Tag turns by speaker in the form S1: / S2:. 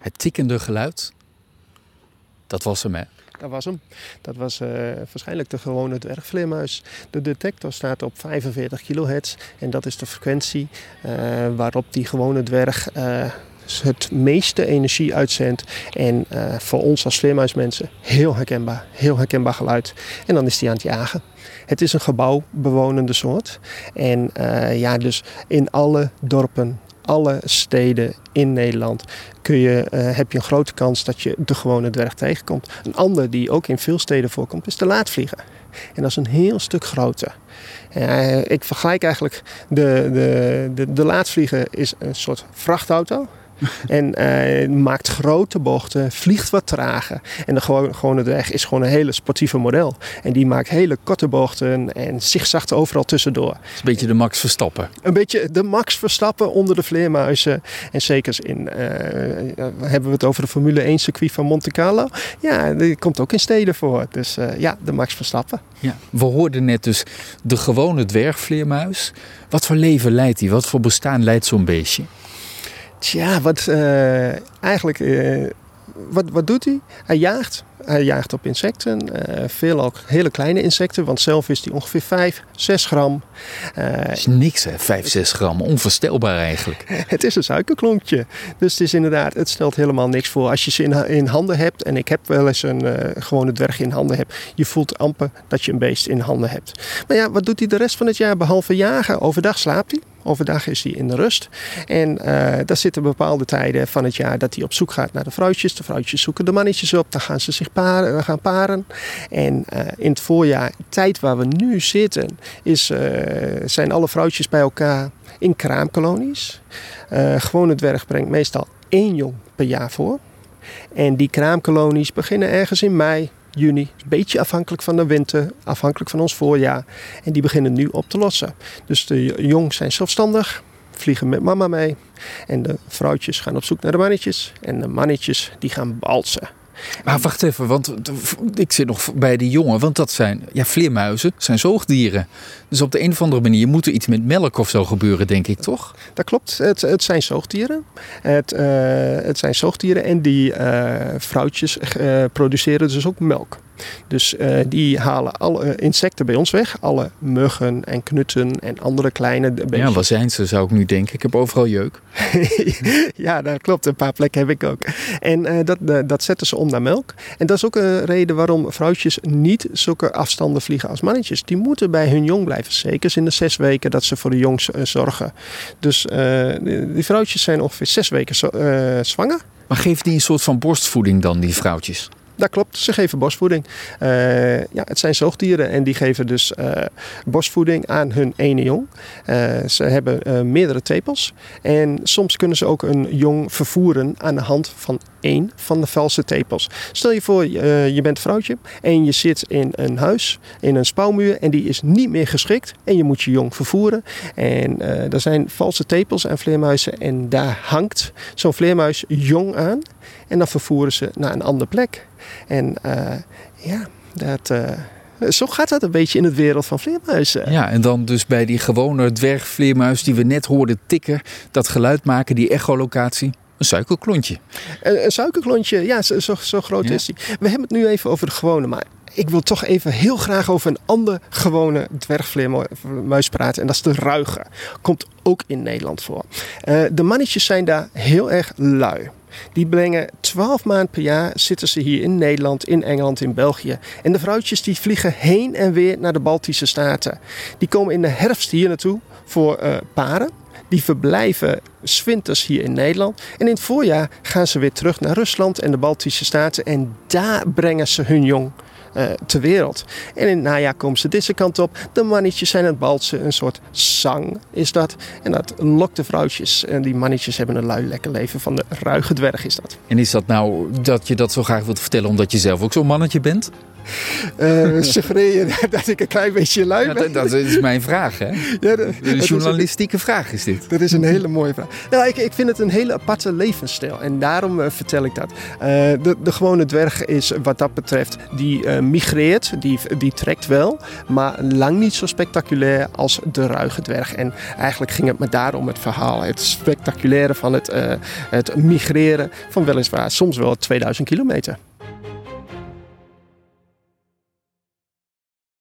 S1: Het tikkende geluid, dat was hem hè?
S2: Dat was hem. Dat was uh, waarschijnlijk de gewone dwergvleermuis. De detector staat op 45 kHz en dat is de frequentie uh, waarop die gewone dwerg uh, het meeste energie uitzendt. En voor ons als vleermuismensen heel herkenbaar, heel herkenbaar geluid. En dan is die aan het jagen. Het is een gebouwbewonende soort. En ja, dus in alle dorpen, alle steden in Nederland kun je, uh, heb je een grote kans dat je de gewone dwerg tegenkomt. Een ander die ook in veel steden voorkomt is de laatvlieger. En dat is een heel stuk groter. Uh, ik vergelijk eigenlijk de, de, de, de laatvlieger is een soort vrachtauto. en uh, maakt grote bochten, vliegt wat trager. En de gewone, weg is gewoon een hele sportieve model. En die maakt hele korte bochten en zigzagt overal tussendoor. Het
S1: is een beetje de Max Verstappen.
S2: Een beetje de Max Verstappen onder de vleermuizen. En zeker in, uh, hebben we het over de Formule 1 circuit van Monte Carlo. Ja, die komt ook in steden voor. Dus uh, ja, de Max Verstappen.
S1: Ja, we hoorden net dus de gewone dwergvleermuis. Wat voor leven leidt hij? Wat voor bestaan leidt zo'n beestje?
S2: Tja, wat uh, eigenlijk. Uh, wat, wat doet hij? Hij jaagt. Hij jaagt op insecten. Uh, veel ook hele kleine insecten, want zelf is hij ongeveer 5, 6 gram.
S1: Dat is niks hè, 5, 6 gram. Onvoorstelbaar eigenlijk.
S2: het is een suikerklontje. Dus het is inderdaad, het stelt helemaal niks voor. Als je ze in, in handen hebt, en ik heb wel eens een gewone dwerg in handen heb, je voelt amper dat je een beest in handen hebt. Maar ja, wat doet hij de rest van het jaar behalve jagen? Overdag slaapt hij. Overdag is hij in de rust. En uh, daar zitten bepaalde tijden van het jaar dat hij op zoek gaat naar de vrouwtjes. De vrouwtjes zoeken de mannetjes op. Dan gaan ze zich paren, gaan paren. En uh, in het voorjaar, tijd waar we nu zitten, is, zijn alle vrouwtjes bij elkaar in kraamkolonies. gewone dwerg brengt meestal één jong per jaar voor. En die kraamkolonies beginnen ergens in mei, juni. Een beetje afhankelijk van de winter, afhankelijk van ons voorjaar. En die beginnen nu op te lossen. Dus de jong zijn zelfstandig, vliegen met mama mee. En de vrouwtjes gaan op zoek naar de mannetjes. En de mannetjes die gaan balsen.
S1: Maar wacht even, want ik zit nog bij die jongen. Want dat zijn, ja, vleermuizen zijn zoogdieren. Dus op de een of andere manier moet er iets met melk of zo gebeuren, denk ik, toch?
S2: Dat klopt. Het, het zijn zoogdieren. Het, uh, het zijn zoogdieren en die uh, vrouwtjes uh, produceren dus ook melk. Dus uh, die halen alle insecten bij ons weg. Alle muggen en knutten en andere kleine beestjes.
S1: Ja, waar zijn ze zou ik nu denken. Ik heb overal jeuk.
S2: ja, dat klopt. Een paar plekken heb ik ook. En uh, dat, uh, dat zetten ze om naar melk. En dat is ook een reden waarom vrouwtjes niet zulke afstanden vliegen als mannetjes. Die moeten bij hun jong blijven. Zeker in de zes weken dat ze voor de jong zorgen. Dus die vrouwtjes zijn ongeveer zes weken zwanger.
S1: Maar geeft die een soort van borstvoeding dan, die vrouwtjes?
S2: Dat klopt, ze geven borstvoeding. Uh, ja, het zijn zoogdieren en die geven dus uh, borstvoeding aan hun ene jong. Uh, ze hebben meerdere tepels en soms kunnen ze ook een jong vervoeren aan de hand van één van de valse tepels. Stel je voor, je bent vrouwtje en je zit in een huis, in een spouwmuur en die is niet meer geschikt en je moet je jong vervoeren. En er zijn valse tepels aan vleermuizen en daar hangt zo'n vleermuis jong aan en dan vervoeren ze naar een andere plek. En uh, ja, dat, uh, zo gaat dat een beetje in het wereld van vleermuizen.
S1: Ja, en dan dus bij die gewone dwergvleermuis die we net hoorden tikken, dat geluid maken, die echolocatie. Een suikerklontje.
S2: Een, een suikerklontje, ja, zo, zo, zo groot ja. is die. We hebben het nu even over de gewone, maar ik wil toch even heel graag over een ander gewone dwergvleermuis praten. En dat is de ruiger. Komt ook in Nederland voor. Uh, de mannetjes zijn daar heel erg lui. Die brengen 12 maanden per jaar zitten ze hier in Nederland, in Engeland, in België. En de vrouwtjes die vliegen heen en weer naar de Baltische Staten. Die komen in de herfst hier naartoe voor uh, paren. Die verblijven zwinters hier in Nederland. En in het voorjaar gaan ze weer terug naar Rusland en de Baltische Staten. En daar brengen ze hun jong ter wereld. En in het najaar komen ze deze kant op. De mannetjes zijn het balsen, een soort zang is dat. En dat lokt de vrouwtjes. En die mannetjes hebben een lui lekker leven van de ruige dwerg is dat.
S1: En is dat nou dat je dat zo graag wilt vertellen omdat je zelf ook zo'n mannetje bent?
S2: Uh, suggereer je dat ik een klein beetje lui ben?
S1: Ja, dat, is mijn vraag, hè? Ja, de journalistieke vraag is dit.
S2: Dat is een hele mooie vraag. Nou, ik, ik vind het een hele aparte levensstijl en daarom uh, vertel ik dat. Uh, de, de gewone dwerg is wat dat betreft, die migreert, die, die trekt wel, maar lang niet zo spectaculair als de ruige dwerg. En eigenlijk ging het me daarom het verhaal, het spectaculaire van het, het migreren van weliswaar soms wel 2000 kilometer.